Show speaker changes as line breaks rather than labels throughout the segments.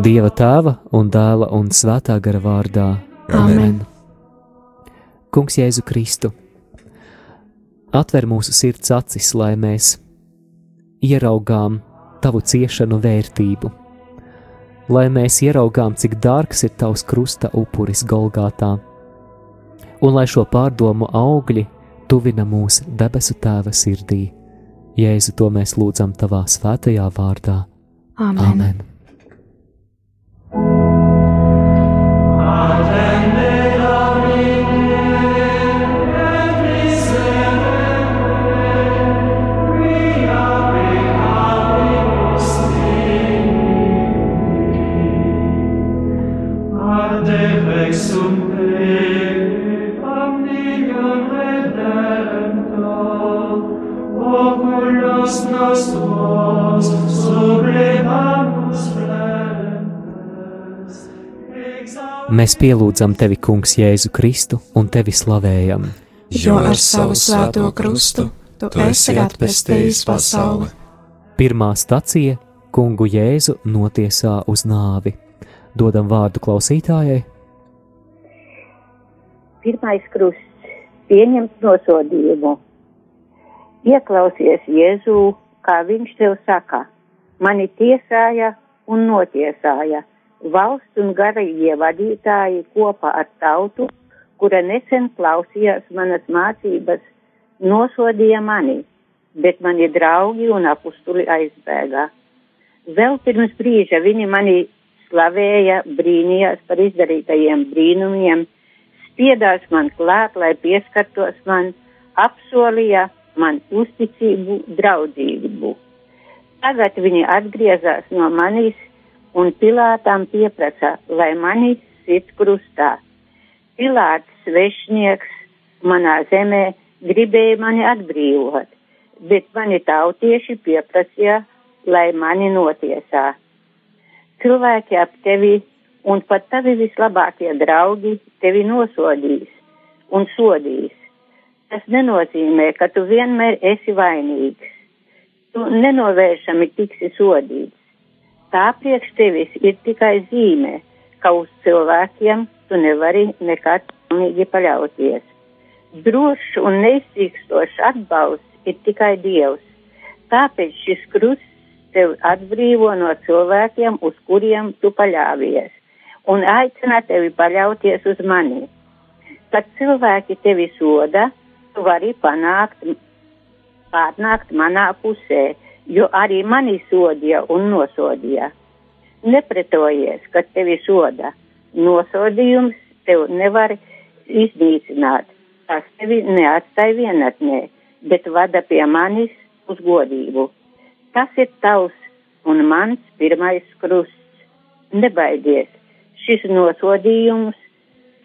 Dieva tēva un dēla un svētā gara vārdā.
Amen.
Kungs Jēzu Kristu, atver mūsu sirds acis, lai mēs ieraugām tavu ciešanu vērtību, lai mēs ieraugām, cik dārgs ir tavs krusta upuris Golgātā, un lai šo pārdomu augļi tuvina mūs debesu tēva sirdī. Jēzu, to mēs lūdzam tavā svētajā vārdā.
Amen.
Amen. Mēs pielūdzam tevi, Kungs, Jēzu Kristu un tevi slavējam.
Jo ar savu svēto krustu tu esi atpestījis pasauli.
Pirmā stacija - Kungu Jēzu notiesā uz nāvi. Dodam vārdu klausītājai.
Pirmais krusts - pieņemt nosodījumu. Ieklausies Jēzū, kā viņš tev saka, mani tiesāja un notiesāja valsts un garīgie vadītāji kopā ar tautu, kura nesen klausījās manas mācības, nosodīja mani, bet mani draugi un apustuli aizbēgā. Vēl pirms brīža viņi mani slavēja, brīnījās par izdarītajiem brīnumiem, spiedās man klāt, lai pieskartos man, apsolīja man uzticību, draudzību. Tagad viņi atgriezās no manis un Pilātam pieprasa, lai mani sit krustā. Pilāts svešnieks manā zemē gribēja mani atbrīvot, bet mani tautieši pieprasīja, lai mani notiesā. Cilvēki ap tevi un pat tavi vislabākie draugi tevi nosodīs un sodīs. Tas nenozīmē, ka tu vienmēr esi vainīgs. Tu nenovēršami tiksi sodīts. Tā priekš tevis ir tikai zīme, ka uz cilvēkiem tu nevari nekad pilnīgi paļauties. Drošs un neizsīkstošs atbalsts ir tikai Dievs. Tāpēc šis krusts tev atbrīvo no cilvēkiem, uz kuriem tu paļāvies, un aicina tevi paļauties uz mani. Kad cilvēki tevi soda, tu vari panākt, pārnākt manā pusē, jo arī mani sodīja un nosodīja. Nepretojies, kad tevi soda. Nosodījums tev nevar iznīcināt. Tas tevi neatstāja vienatnē, bet vada pie manis uz godību. Tas ir tavs un mans pirmais krusts. Nebaidies, šis nosodījums,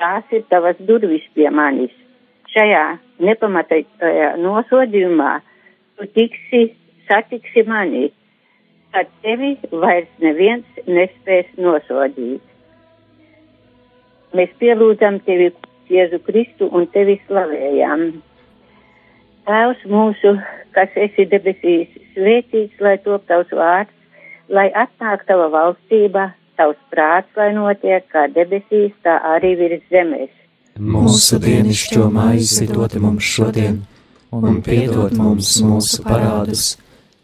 tās ir tavas durvis pie manis. Šajā nepamatīgajā nosodījumā tu tiksi, satiksi mani, kad tevi vairs neviens nespēs nosodīt. Mēs pielūdzam tevi, Jēzu Kristu, un tevi slavējam. Tēvs mūsu, kas esi debesīs, svētīts, lai top tavs vārds, lai atnāk tava valstība, tavs prāts, lai notiek kā debesīs, tā arī virs zemes.
Mūsu dienascho maizi dod mums šodien, un piedod mums mūsu parādus,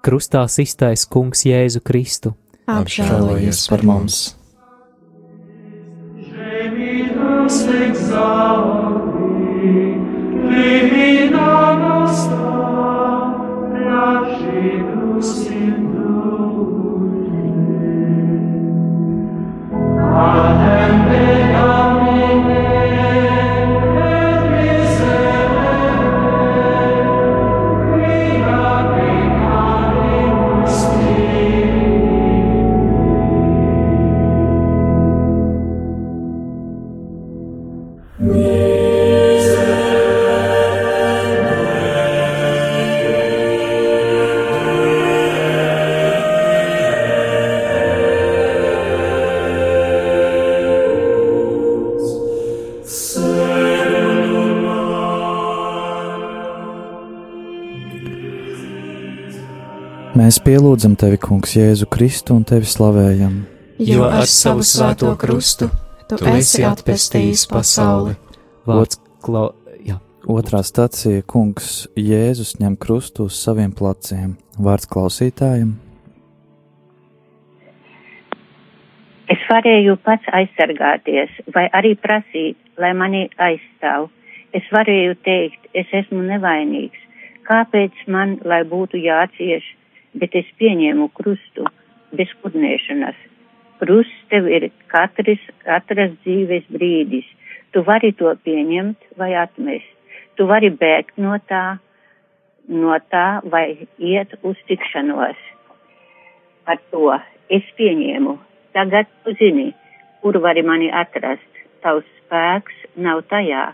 Krustā iztais Kungs Jēzu Kristu.
Apžēlojies par mums!
Gemitus
Mēs pielūdzam tevi, Kungs, Jēzu Kristu un tevi slavējam.
jo ar savu svēto krustu tu esi atpestījis pasauli.
Vārds klau... Jā,
Otrā stacija - Kungs Jēzus ņem krustu uz saviem pleciem. Vārds klausītājiem.
Es varēju pats aizsargāties vai arī prasīt, lai mani aizstāv. Es varēju teikt, es esmu nevainīgs. Kāpēc man, lai būtu jācieš, bet es pieņēmu krustu bez kurnēšanas. Krusts tev ir katrs, katras dzīves brīdis. Tu vari to pieņemt vai atmest. Tu vari bēgt no tā, no tā vai iet uz tikšanos. Ar to es pieņēmu. Tagad tu zini, kur vari mani atrast. Tavs spēks nav tajā,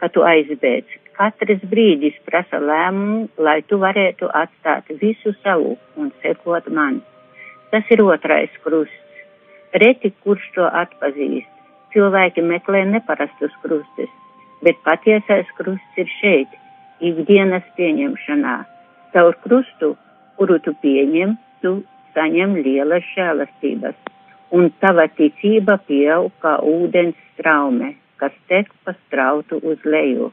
ka tu aizbēdz. Katrs brīdis prasa lēmumu, lai tu varētu atstāt visu savu un sekot man. Tas ir otrais krusts. Reti kurš to atpazīst. Cilvēki meklē neparastus krustus, bet patiesais krusts ir šeit, ikdienas pieņemšanā. Caur krustu, kuru tu pieņem, tu saņem lielas žēlastības, un tava ticība pieaug kā ūdens straume, kas tek pa strautu uz leju.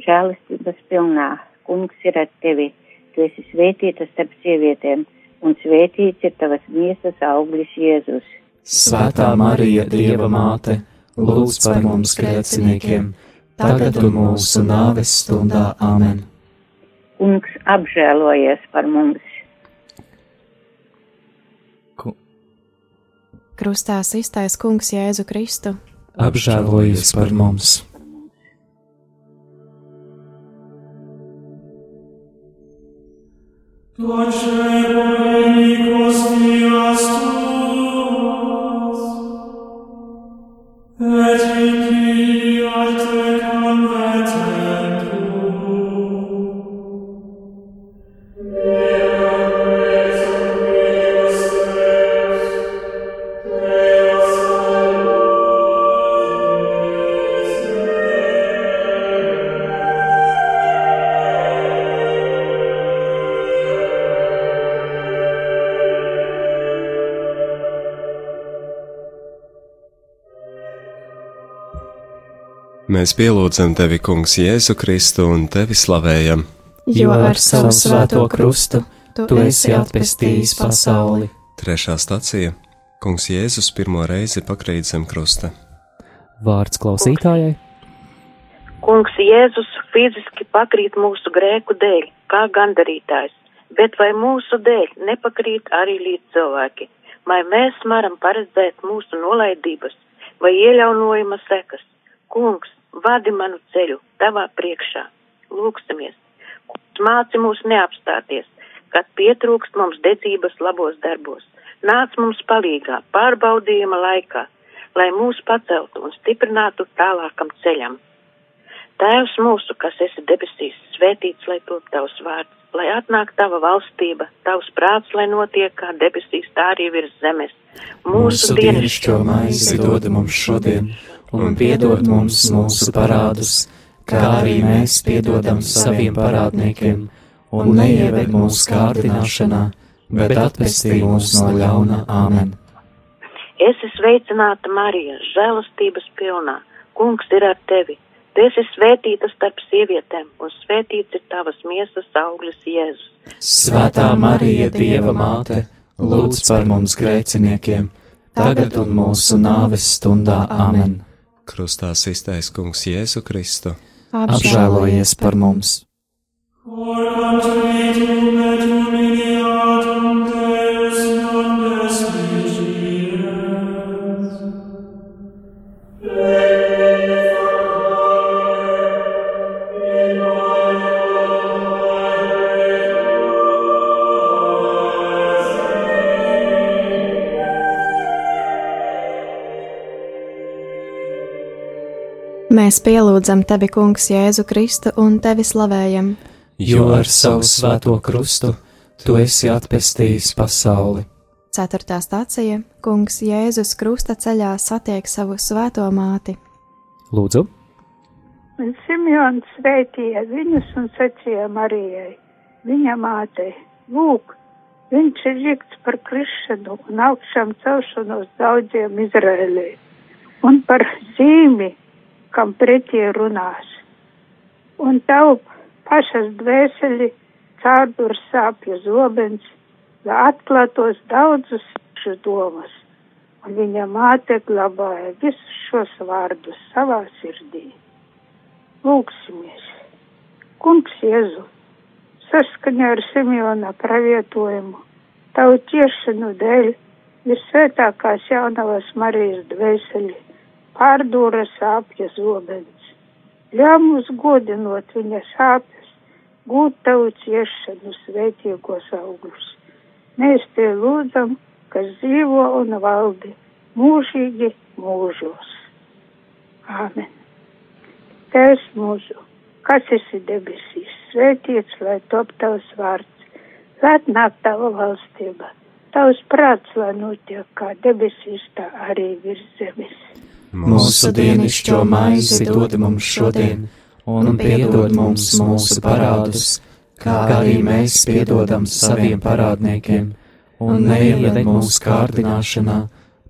žēlastības pilnā. Kungs ir ar tevi. Tu esi svētīta starp sievietēm, un svētīts ir tavas miesas auglis Jēzus.
Svētā Marija, Dieva māte, lūdz par mums grēciniekiem, tagad un mūsu nāves stundā āmen.
Kungs apžēlojies par mums.
Krustā iztais kungs Jēzu Kristu,
Apžēlojies par mums!
我是
Mēs pielūdzam tevi, Kungs, Jēzu Kristu un tevi slavējam.
Jo ar savu svēto krustu tu esi atpestījis pasauli.
Trešā stacija - Kungs Jēzus pirmo reizi pakrīt zem krusta.
vārds klausītājai.
Kungs Jēzus fiziski pakrīt mūsu grēku dēļ, kā gandarītājs, bet vai mūsu dēļ nepakrīt arī līdz cilvēki, vai mēs varam paredzēt mūsu nolaidības vai ieļaunojuma sekas? Kungs, vadi manu ceļu tavā priekšā, lūgsimies. Kungs, māci mūs neapstāties, kad pietrūkst mums dedzības labos darbos. Nāc mums palīgā pārbaudījuma laikā, lai mūs paceltu un stiprinātu tālākam ceļam. Tēvs mūsu, kas esi debesīs, svētīts, lai top tavs vārds, lai atnāk tava valstība, tavs prāts, lai notiek kā debesīs, tā arī virs zemes.
Mūsu dienascho maizi dod mums šodien, un piedod mums mūsu parādus, kā arī mēs piedodam saviem parādniekiem, un neieved mūsu kārdināšanā, bet atpestī mūs no ļauna āmen.
Esi sveicināta Marija, žēlastības pilnā, kungs ir ar tevi. Tu esi svētīta starp sievietēm, un svētīts ir tavas miesas auglis Jēzus.
Svētā Marija, Dieva māte, lūdz par mums grēciniekiem, tagad un mūsu nāves stundā āmen.
Krustā iztais Kungs Jēzu Kristu.
Apžēlojies par mums!
Cor contritum et humiliatum Deus
Mēs pielūdzam tevi, Kungs, Jēzu Kristu un tevi slavējam,
jo ar savu svēto krustu tu esi atpestījis pasauli.
Ceturtā stācija - Kungs Jēzus krusta ceļā satiek savu svēto māti.
Lūdzu,
Un Simjons sveitīja viņus un sacīja Marijai, viņa mātei, lūk, viņš ir žikts par krišanu un augšām celšanos daudziem Izrēlī, un par zīmi, kam pretī runās. Un tavu pašas dvēseli cārdur sāpju zobens, lai atklātos daudzus šos domas, un viņa māte glabāja visus šos vārdus savā sirdī. Lūksimies! Kungs Jēzu, saskaņā ar Simeona pravietojumu, tavu ciešanu dēļ visvētākās jaunavas Marijas dvēseli pārdūra sāpja zobens. Ļauj mums godinot viņa sāpes, gūt tavu ciešanu svētīgos augļus. Mēs te lūdzam, kas dzīvo un valdi mūžīgi mūžos. Āmen. Tēvs mūsu, kas esi debesīs, svētīts, lai top tavs vārds, lai atnāk tava valstība, tavs prāts, lai notiek kā debesīs, tā arī virs zemes.
Mūsu dienascho maizi dod mums šodien, un piedod mums mūsu parādus, kā arī mēs piedodam saviem parādniekiem, un neieved mūsu kārdināšanā,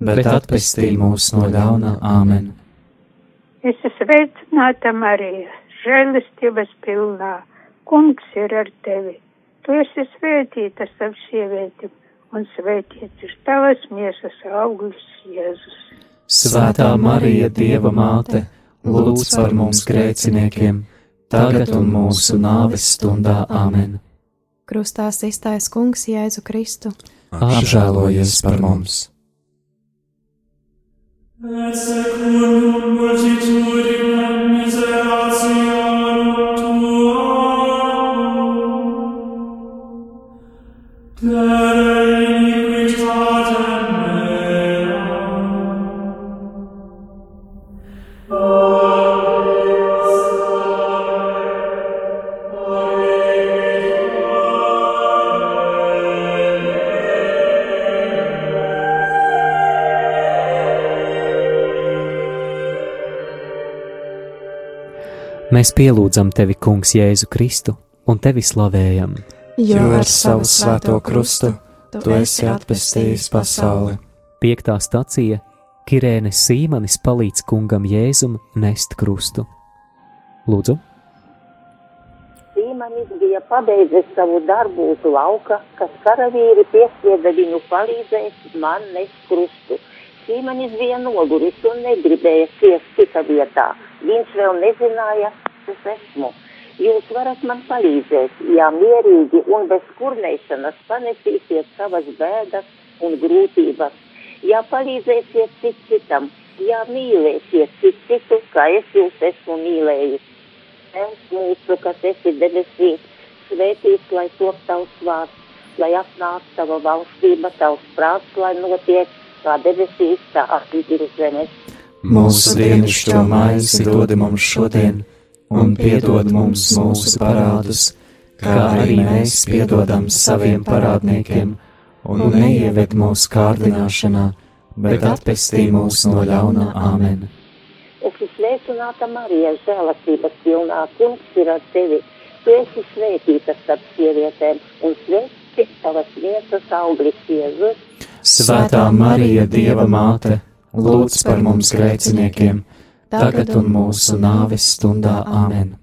bet atpestī mūs no ļauna āmen.
Es esmu sveicināta Marija, žēlistības pilnā, kungs ir ar tevi. Tu esi svētīta starp sievietēm, un svētīts ir tavas miesas auglis Jēzus.
Svētā Marija, Dieva māte, lūdz par mums grēciniekiem, tagad un mūsu nāves stundā āmen.
Krustā iztais Kungs Jēzu Kristu.
Apžēlojies par mums!
Et secundum multitudinem miseratiarum
mēs pielūdzam tevi, Kungs, Jēzu Kristu un tevi slavējam.
Jo ar savu svēto krustu tu esi atpestījis pasauli.
Piektā stacija - Kirēnes Sīmanis palīdz kungam Jēzum nest krustu. Lūdzu,
Sīmanis bija pabeidzis savu darbu uz lauka, kad karavīri piespieda viņu palīdzēt man nest krustu. Sīmanis bija noguris un negribēja ciest cita vietā. Viņš vēl nezināja, es esmu. Jūs varat man palīdzēt, ja mierīgi un bez kurnēšanas panesīsiet savas bēdas un grūtības, ja palīdzēsiet cit citam, ja mīlēsiet cit citu, kā es jūs esmu mīlējis. Tēvs mūsu, kas esi debesīs, svētīts, lai top tavs vārds, lai atnāk tava valstība, tavs prāts, lai notiek kā debesīs, tā arī virs zemes.
Mūsu dienascho maizi dod mums šodien, un piedod mums mūsu parādus, kā arī mēs piedodam saviem parādniekiem, un neieved mūsu kārdināšanā, bet atpestī mūs no ļauna āmen.
Esi sveicināta Marija, žēlastības pilnā, kungs ir ar tevi. Tu esi svētīta starp sievietēm, un ir tavas miesas auglis Jēzus.
Svētā Marija, Dieva māte, lūdz par mums grēciniekiem, tagad un mūsu nāves stundā āmen.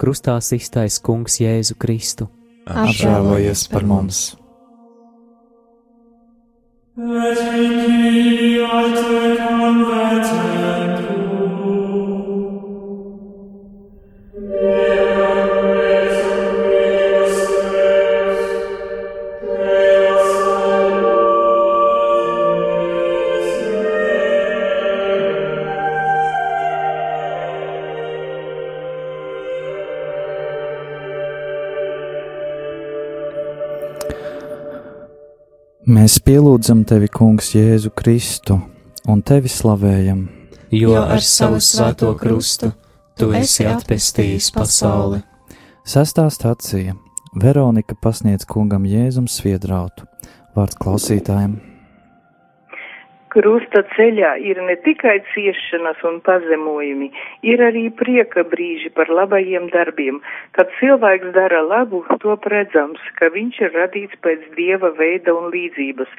krustā iztais Kungs Jēzu Kristu.
Apžēlojies par mums!
Et in te convertentur.
Mēs pielūdzam tevi, Kungs, Jēzu Kristu un tevi slavējam,
jo ar savu svēto krustu tu esi atpestījis pasauli.
Sestā stācija Veronika pasniedz kungam Jēzum sviedrautu. Vārds klausītājiem!
Krusta ceļā ir ne tikai ciešanas un pazemojumi, ir arī prieka brīži par labajiem darbiem. Kad cilvēks dara labu, to redzams, ka viņš ir radīts pēc dieva veida un līdzības.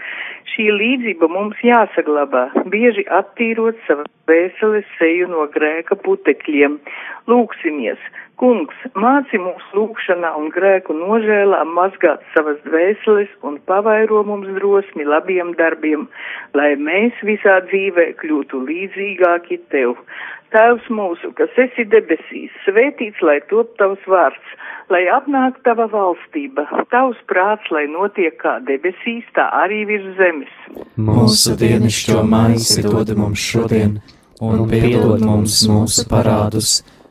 Šī līdzība mums jāsaglabā, bieži attīrot savu vēseles seju no grēka putekļiem. Lūksimies! Kungs, māci mūs lūgšanā un grēku nožēlā mazgāt savas dvēseles un pavairo mums drosmi labiem darbiem, lai mēs visā dzīvē kļūtu līdzīgāki tev. Tēvs mūsu, kas esi debesīs, svētīts lai top tavs vārds, lai apnāk tava valstība, tavs prāts, lai notiek kā debesīs, tā arī virs zemes.
Mūsu dienascho maizi dod mums šodien, un piedod mums mūsu parādus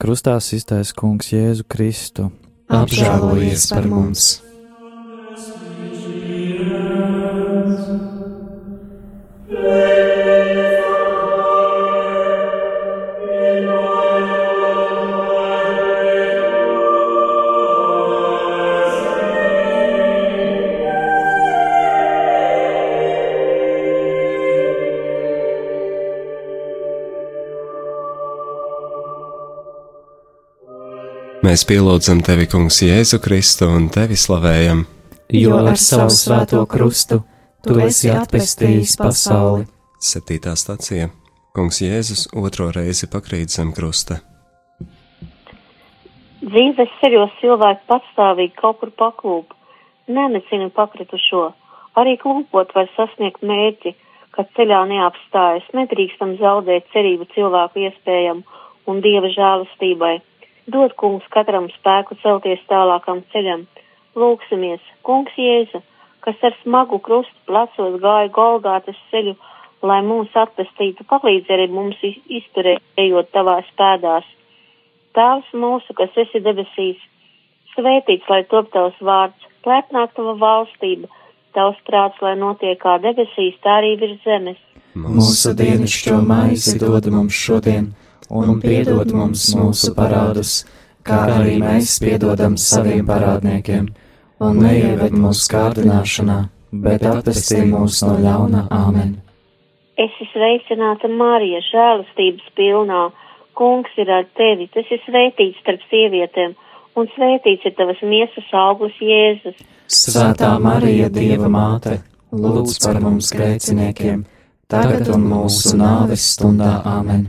Krustā iztaisa kungs Jēzu Kristu.
Apžēlojies par mums!
Mēs pielūdzam tevi, Kungs, Jēzu Kristu un tevi slavējam.
Jo ar savu svēto krustu tu esi atpestījis pasauli.
Septītā stacija. Kungs Jēzus otro reizi pakrīt zem krusta.
Dzīves ceļos cilvēki patstāvīgi kaut kur paklūp, nemecina pakritušo. Arī klūpot var sasniegt mērķi, kad ceļā neapstājas, nedrīkstam zaudēt cerību cilvēku iespējam un dieva žēlastībai Dod, kungs, katram spēku celties tālākam ceļam. Lūksimies, kungs Jēzu, kas ar smagu krustu plecos gāja Golgātas ceļu, lai mūs atpestītu, palīdz arī mums izturēt, ejot tavās pēdās. Tēvs mūsu, kas esi debesīs, svētīts, lai top tavs vārds, lai atnāk tava valstība, tavs prāts, lai notiek kā debesīs, tā arī virs zemes.
Mūsu dienascho maizi dod mums šodien un piedod mums mūsu parādus, kā arī mēs piedodam saviem parādniekiem, un neieved mūsu kārdināšanā, bet atpestī mūs no ļauna āmen.
Es esmu sveicināta Marija, žēlastības pilnā, kungs ir ar tevi, tas ir svētīts starp sievietēm, un svētīts ir tavas miesas auglis Jēzus.
Svētā Marija, Dieva māte, lūdz par mums grēciniekiem, tagad un mūsu nāves stundā āmen.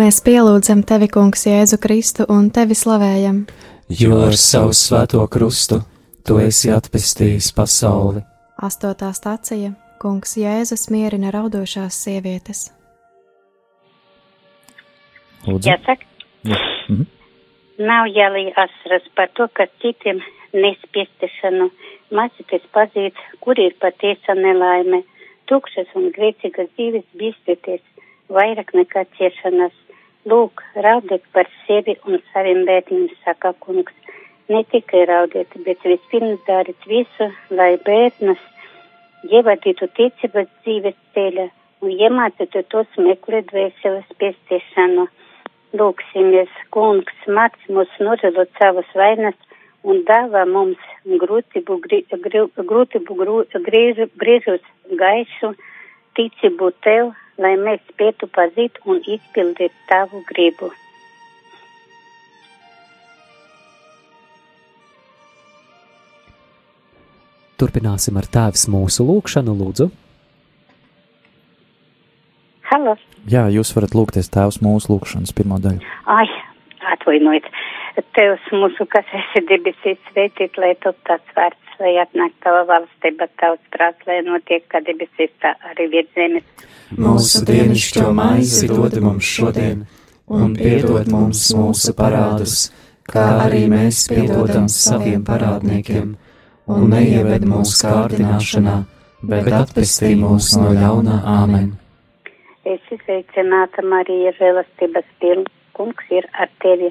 Mēs pielūdzam tevi, Kungs, Jēzu Kristu un tevi slavējam.
Jo ar savu svēto krustu tu esi atpestījis pasauli.
Astotā stācija - Kungs Jēzus mierina raudošās sievietes.
Jāsaka,
Jā. Mhm.
nav jālīja asaras par to, ka citiem nespiestiešanu mācīties pazīt, kur ir patiesa nelaime, tukšas un grēcīgas dzīves bīstīties vairāk nekā ciešanas. Lūk, raudiet par sevi un saviem bērniem, saka kungs. Ne tikai raudiet, bet vispirms dariet visu, lai bērnus ievadītu ticības dzīves ceļa un iemācītu tos meklēt vēseles piestiešanu. Lūksimies, kungs, māc mūs nožēlot savas vainas un dāvā mums grūtību, grūtību griežus gaišu, ticību tev, lai mēs spētu pazīt un izpildīt tavu gribu.
Turpināsim ar tēvs mūsu lūgšanu, lūdzu.
Halo.
Jā, jūs varat lūgties tēvs mūsu lūgšanas pirmā daļa.
Ai, atvainojiet, tevs mūsu, kas esi debesīs, sveitīt, lai top tāds vārds lai atnāk tava valstība, tavs prāts, lai notiek, kā debesīs, tā arī virs zemes.
Mūsu dienascho maizi dod mums šodien, un piedod mums mūsu parādus, kā arī mēs piedodam saviem parādniekiem, un neieved mūsu kārdināšanā, bet atpestī mūs no ļaunā āmen.
Es izveicināta Marija, žēlastības pilna, kungs ir ar tevi.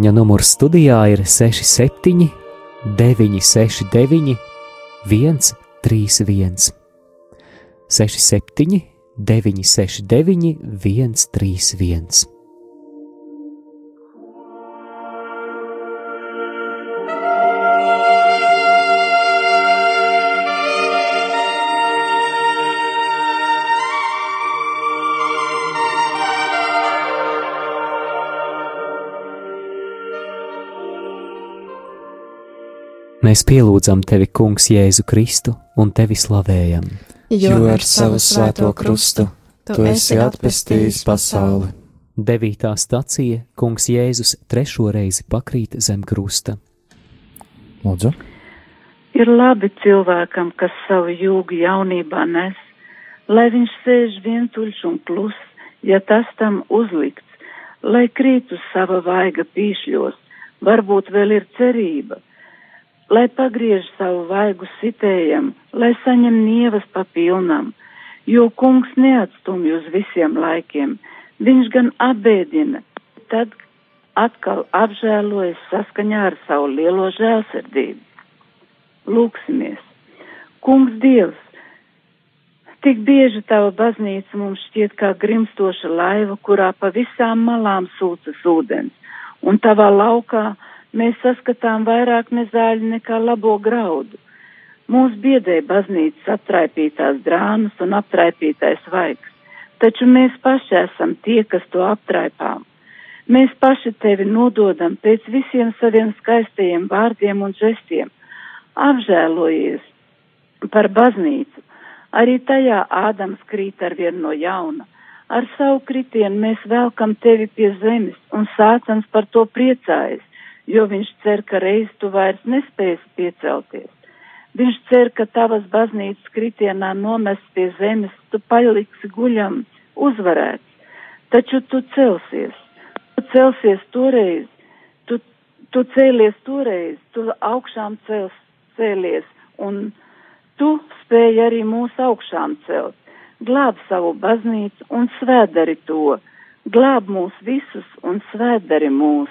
Tālruņa numurs studijā ir 67, 969, 131, 67, 969, 131. Mēs pielūdzam tevi, Kungs, Jēzu Kristu un tevi slavējam.
Jo ar savu svēto krustu tu esi atpestījis pasauli.
Devītā stacija Kungs Jēzus trešo reizi pakrīt zem krusta.
Lūdzu,
Ir labi cilvēkam, kas savu jūgu jaunībā nes, lai viņš sēž vientuļš un klus, ja tas tam uzlikts, lai krīt uz sava vaiga pīšļos, varbūt vēl ir cerība, lai pagriež savu vaigu sitējam, lai saņem nievas pa pilnam, jo kungs neatstumj uz visiem laikiem, viņš gan atbēdina, tad atkal apžēlojas saskaņā ar savu lielo žēlsirdību. Lūksimies! Kungs Dievs, tik bieži tava baznīca mums šķiet kā grimstoša laiva, kurā pa visām malām sūcas ūdens, un tavā laukā mēs saskatām vairāk nezāļu nekā labo graudu. Mūs biedē baznīcas aptraipītās drānas un aptraipītais vaigs, taču mēs paši esam tie, kas to aptraipām. Mēs paši tevi nododam pēc visiem saviem skaistajiem vārdiem un žestiem. Apžēlojies par baznīcu. Arī tajā Ādams krīt ar vienu no jauna. Ar savu kritienu mēs velkam tevi pie zemes, un sācams par to priecājas, jo viņš cer, ka reiz tu vairs nespēsi piecelties. Viņš cer, ka tavas baznīcas kritienā nomest pie zemes, tu paliksi guļam, uzvarēts. Taču tu celsies, tu celsies toreiz, tu, tu cēlies toreiz, tu augšām cels, cēlies, un tu spēj arī mūs augšām celt. Glāb savu baznīcu un svētdari to, glāb mūs visus un svētdari mūs.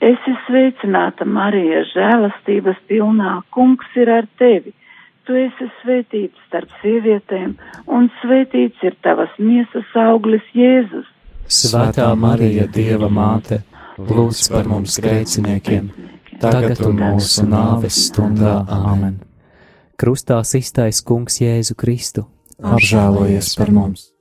āmen.
Esi sveicināta, Marija, žēlastības pilnā, kungs ir ar tevi. Tu esi svētīts starp sievietēm, un svētīts ir tavas miesas auglis Jēzus.
Svētā Marija, Dieva māte, lūdz par mums grēciniekiem, tagad un mūsu nāves stundā. Āmen!
Krustā iztais Kungs Jēzu Kristu,
apžēlojies par mums!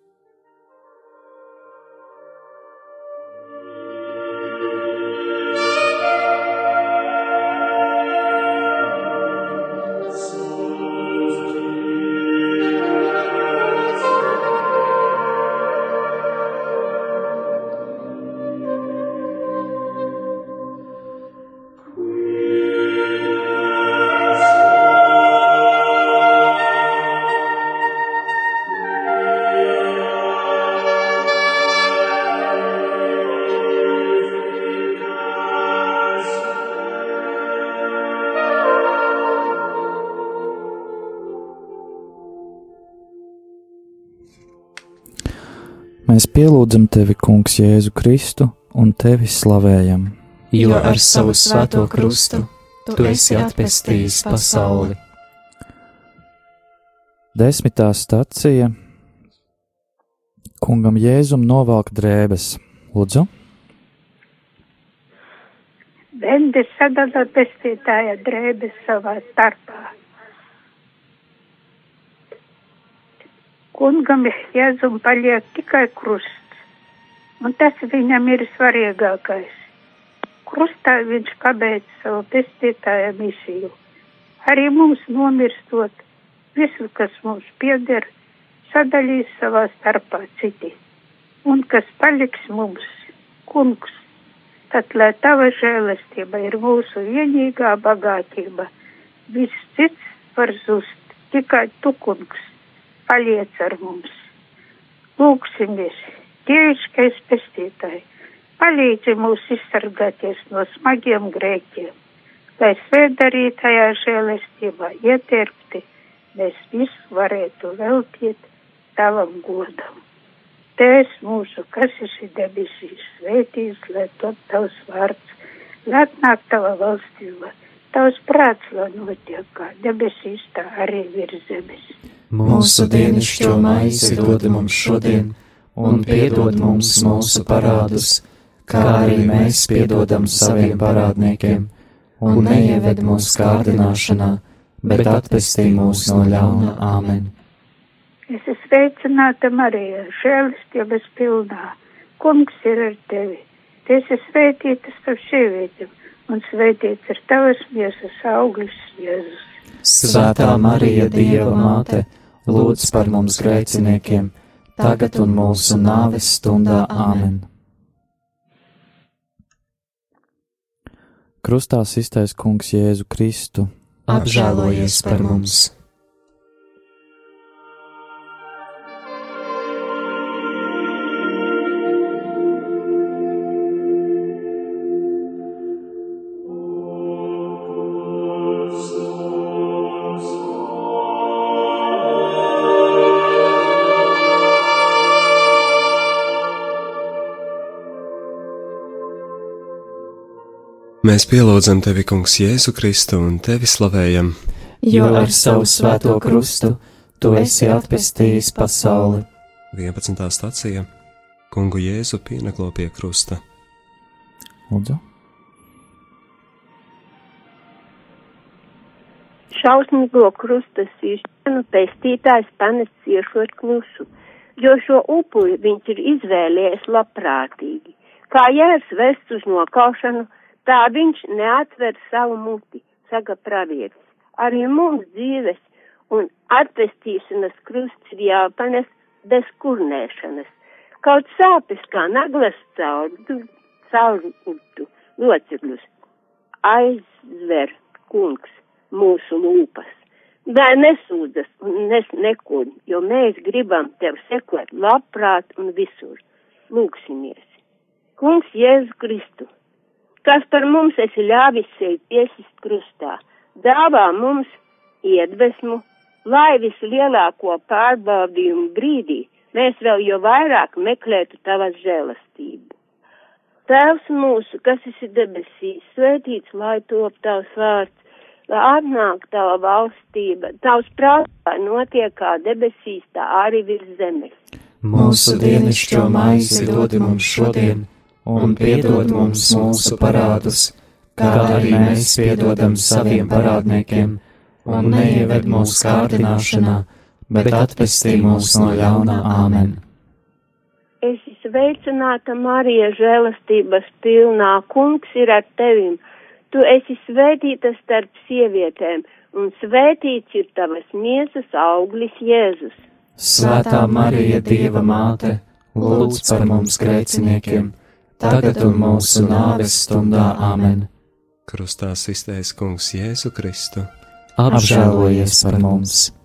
Mēs pielūdzam tevi, Kungs, Jēzu Kristu un tevi slavējam.
Jo ar savu svēto krustu tu esi atpestījis pasauli.
Desmitā stacija Kungam Jēzum novelk drēbes. Lūdzu!
Vendi sadala pestītāja drēbes savā starpā. Kungam Jēzum paliek tikai krusts, un tas viņam ir svarīgākais. Krustā viņš pabeidz savu pestītāja misiju. Arī mums nomirstot, visu, kas mums pieder, sadalīs savā starpā citi. Un kas paliks mums, kungs, tad lai tava žēlastība ir mūsu vienīgā bagātība. Viss cits var zust, tikai tu, kungs, paliec ar mums. Lūksimies, dieviškais pestītāji, palīdzi mūs izsargāties no smagiem grēkiem, lai svētdarītajā žēlestībā ieterpti mēs visu varētu veltīt tavam godam. Tēvs mūsu, kas esi debesīs, svētīs, lai top tavs vārds, lai atnāk tava valstība, tavs prāts, lai notiek kā debesīs, tā arī virs zemes.
Mūsu dienascho maizi dod mums šodien, un piedod mums mūsu parādus, kā arī mēs piedodam saviem parādniekiem, un neieved mūsu kārdināšanā, bet atpestī mūs no ļauna āmen.
Es esmu sveicināta Marija, žēlistības pilnā. Kungs ir ar tevi. Tu esi svētīta starp sievietēm, un svētīts ir tavas miesas auglis, Jēzus.
Svētā Marija, Dieva māte, lūdz par mums grēciniekiem, tagad un mūsu nāves stundā āmen.
Krustā iztais Kungs Jēzu Kristu,
apžēlojies par mums!
Mēs pielūdzam tevi, Kungs, Jēzu Kristu un tevi slavējam.
Jo ar savu svēto krustu tu esi atpestījis pasauli.
11. stācija Kungu Jēzu pieneklo pie krusta.
Lūdzu!
Šausmīgo krusta sīšanu pestītājs panes ciešot klusu, jo šo upuri viņš ir izvēlējies labprātīgi. Kā jērs vest uz nokaušanu, tā viņš neatver savu muti, saka pravietis. Arī mums dzīves un atpestīšanas krusts ir jāpanes bez kurnēšanas. Kaut sāpes kā naglas cauri, cauri locekļus aizver kungs mūsu lūpas. Lai nesūdzas un nes nekur, jo mēs gribam tev sekot labprāt un visur. Lūksimies. Kungs Jēzu Kristu, kas par mums esi ļāvis sevi piesist krustā, dāvā mums iedvesmu, lai vislielāko pārbaudījumu brīdī mēs vēl jo vairāk meklētu tavas žēlastību. Tēvs mūsu, kas esi debesīs, svētīts, lai top tavs vārds, lai atnāk tava valstība, tavs prātā notiek kā debesīs, tā arī virs zemes.
Mūsu dienascho maizi dod mums šodien, un piedod mums mūsu parādus, kā arī mēs piedodam saviem parādniekiem, un neieved mūsu kārdināšanā, bet atpestī mūs no ļaunā āmen.
Es sveicināta Marija žēlastības pilnā, kungs ir ar tevim. Tu esi svētīta starp sievietēm, un svētīts ir tavas miesas auglis Jēzus.
Svētā Marija, Dieva māte, lūdz par mums grēciniekiem, tagad un mūsu nāves stundā āmen.
Krustā iztaisa kungs Jēzu Kristu.
Apžēlojies par mums!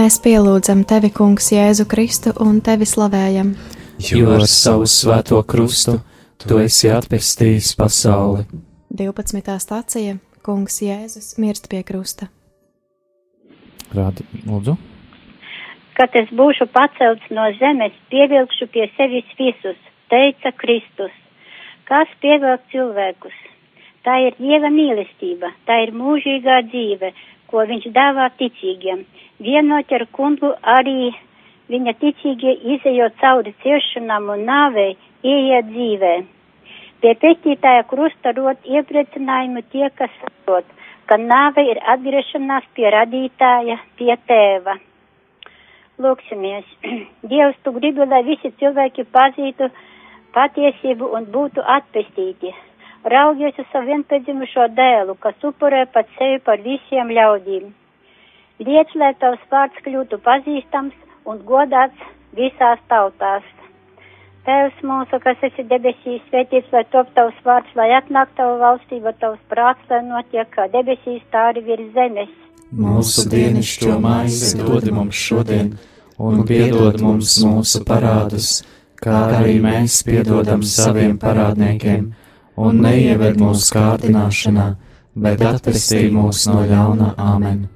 Mēs pielūdzam tevi, Kungs, Jēzu Kristu un tevi slavējam.
Jo ar savu svēto krustu tu esi atpestījis pasauli.
12. stācija Kungs Jēzus mirst pie krusta.
Rādi, lūdzu.
Kad es būšu pacelts no zemes, pievilkšu pie sevis visus, teica Kristus. Kas pievilk cilvēkus? Tā ir Dieva mīlestība, tā ir mūžīgā dzīve, ko viņš dāvā ticīgiem. Vienot ar kungu arī viņa ticīgie izējot cauri ciešanām un nāvei, ieiet dzīvē. Pie pestītāja krusta rot iepriecinājumu tie, kas saprot, ka nāve ir atgriešanās pie radītāja, pie tēva. Lūksimies, Dievs, tu gribi, lai visi cilvēki pazītu patiesību un būtu atpestīti. Raugies uz savu vienpiedzimušo dēlu, kas upurē pat sevi par visiem ļaudīm. Liec, lai tavs vārds kļūtu pazīstams un godāts visās tautās. Tēvs mūsu, kas esi debesīs, svētīts, lai top tavs vārds, lai atnāk tavu valstību, tavs prāts, lai notiek kā debesīs, tā arī virs zemes.
Mūsu dienascho maizi dod mums šodien, un piedod mums mūsu parādus, kā arī mēs piedodam saviem parādniekiem, un neieved mūsu kārdināšanā, bet atpestī mūs no ļauna āmen.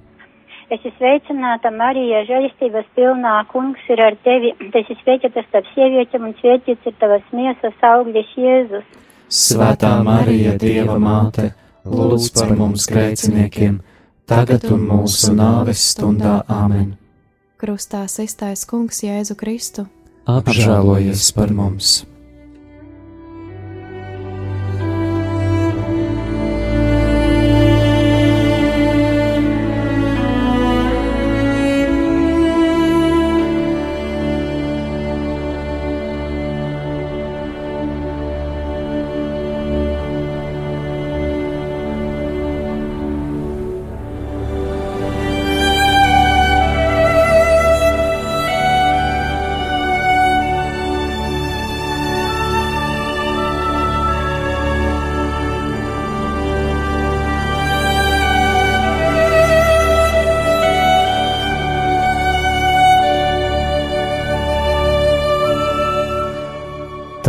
Es esmu sveicināta Marija, žēlistības pilnā, kungs ir ar tevi, es esmu sveicināta starp sievietēm un svētīts ir tavas miesas augļas Jēzus.
Svētā Marija, Dieva māte, lūdz par mums grēciniekiem, tagad un mūsu nāves stundā āmen.
Krustā iztais kungs Jēzu Kristu.
Apžēlojies par mums!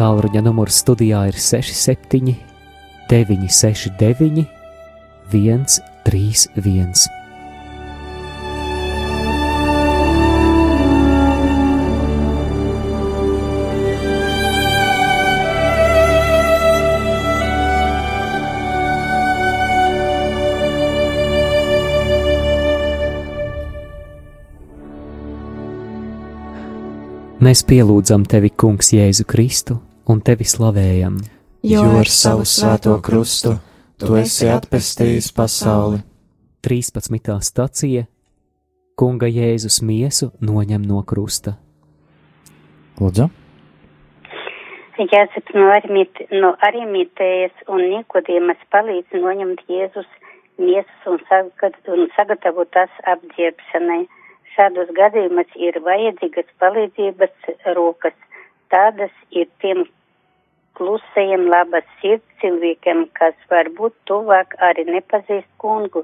Tālruņa numurs studijā ir 67, 969, 131. Mēs pielūdzam tevi, Kungs, Jēzu Kristu, un tevi slavējam.
Jo ar savu svēto krustu tu esi atpestījis pasauli.
13. stacija Kunga Jēzus miesu noņem no krusta.
Lūdzu.
Jāzep no, arimit, no arimitējas un nikodīmas palīdz noņemt Jēzus miesas un, sagat, un sagatavot tās apdziepšanai. Šādos gadījumos ir vajadzīgas palīdzības rokas. Tādas ir tiem klusajiem labas sirds cilvēkiem, kas varbūt tuvāk arī nepazīst kungu,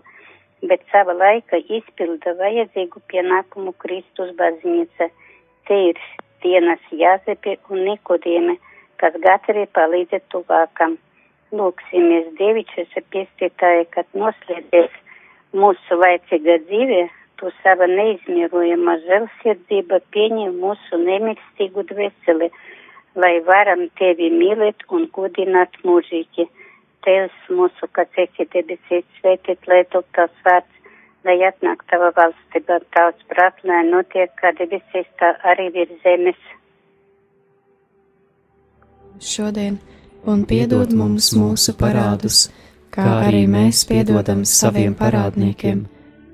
bet sava laika izpilda vajadzīgu pienākumu Kristus baznīca. Te ir dienas Jāzepi un Nikodīme, kas gatavi palīdzēt tuvākam. Lūksimies Dievičas piestītāji, kad noslēdzies mūsu laicīga dzīve, tu sava neizmierojama žēlsirdzība pieņem mūsu nemirstīgu dvēseli, lai varam tevi mīlēt un godināt mūžīgi. Tevs mūsu, kas esi debesīs, svētīt, lai top tavs vārds, lai atnāk tava valstība, tavs prāt, lai notiek kā debesīs, tā arī virs zemes.
Šodien, un piedod mums mūsu parādus, kā arī mēs piedodam saviem parādniekiem,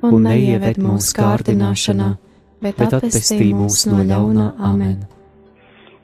un neieved mūsu kārdināšanā, bet atpestī mūs no ļaunā amen.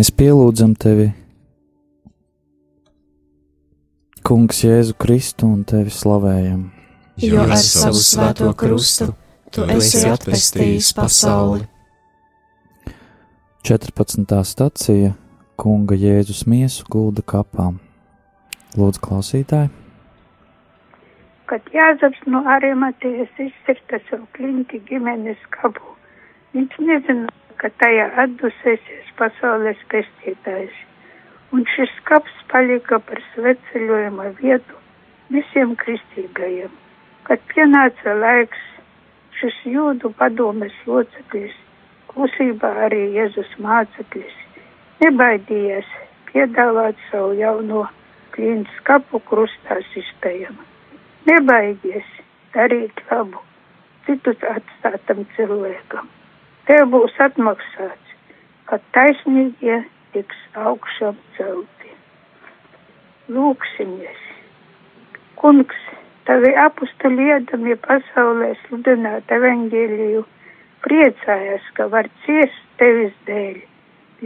Mēs pielūdzam tevi, Kungs, Jēzu Kristu un tevi slavējam.
Jo ar savu svēto krustu tu esi atpestījis pasauli.
14. stacija Kunga Jēzus miesu gulda kapā. Lūdzu, klausītāji!
Kad Jāzeps no Arimatijas izcirta savu klinti ģimenes kabu, viņš nezināja, ka tajā atdusēsies pasaules pestītājs, un šis kaps palika par sveceļojuma vietu visiem kristīgajiem. Kad pienāca laiks, šis jūdu padomes loceklis, klusībā arī Jēzus māceklis, nebaidījās piedāvāt savu jauno klientu skapu krustā sistēmu. Nebaidies darīt labu citus atstātam cilvēkam. Tev būs atmaksāts, kad taisnīgie tiks augšām celti. Lūksimies! Kungs, tavi apustuli iedami pasaulē sludināt evaņģēliju, priecājas, ka var ciest tevis dēļ.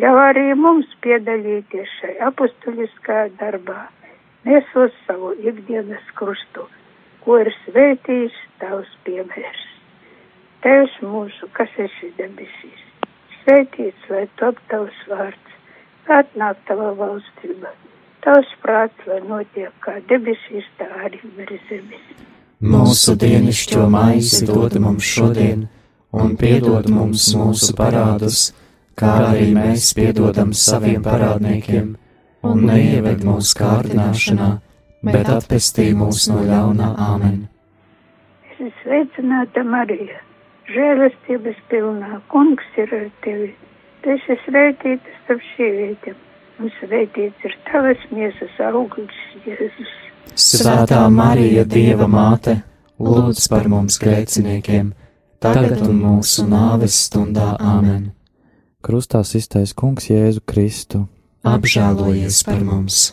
Ļauj arī mums piedalīties šai apustuliskā darbā, nesot savu ikdienas krustu, ko ir svētījis tavs piemērs. Tevs mūsu, kas esi debesīs, svētīts lai top tavs vārds, atnāk tava valstība, tavs prāts, lai notiek kā debesīs, tā arī virs zemes.
Mūsu dienascho maizi dod mums šodien, un piedod mums mūsu parādus, kā arī mēs piedodam saviem parādniekiem, un neieved mūsu kārdināšanā, bet atpestī mūs no ļaunā. Āmen.
Sveicināta Marija, žēlastības pilnā, kungs ir ar tevi. Tu esi svētīta starp sievietēm, un svētīts ir tavas miesas auglis, Jēzus.
Svētā Marija, Dieva māte, lūdz par mums grēciniekiem, tagad un mūsu nāves stundā āmen.
Krustā iztais kungs Jēzu Kristu.
Apžēlojies par mums!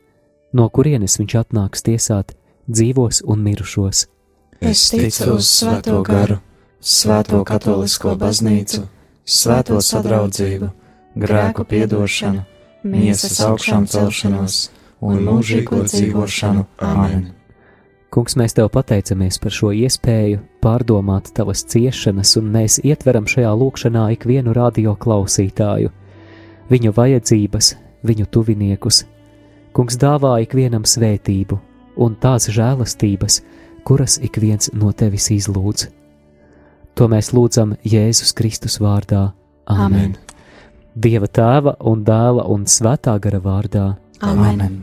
no kurienes viņš atnāks tiesāt dzīvos un mirušos.
Es ticu uz svēto garu, svēto katolisko baznīcu, svēto sadraudzību, grēku piedošanu, miesas augšām celšanos un mūžīgo dzīvošanu. Amen!
Kungs, mēs tev pateicamies par šo iespēju pārdomāt tavas ciešanas, un mēs ietveram šajā lūkšanā ikvienu radio klausītāju, viņu vajadzības, viņu tuviniekus. Kungs dāvā ikvienam svētību un tās žēlastības, kuras ik viens no tevis izlūdz. To mēs lūdzam Jēzus Kristus vārdā. Amen. Dieva tēva un dēla un svētā gara vārdā.
Amen. Amen.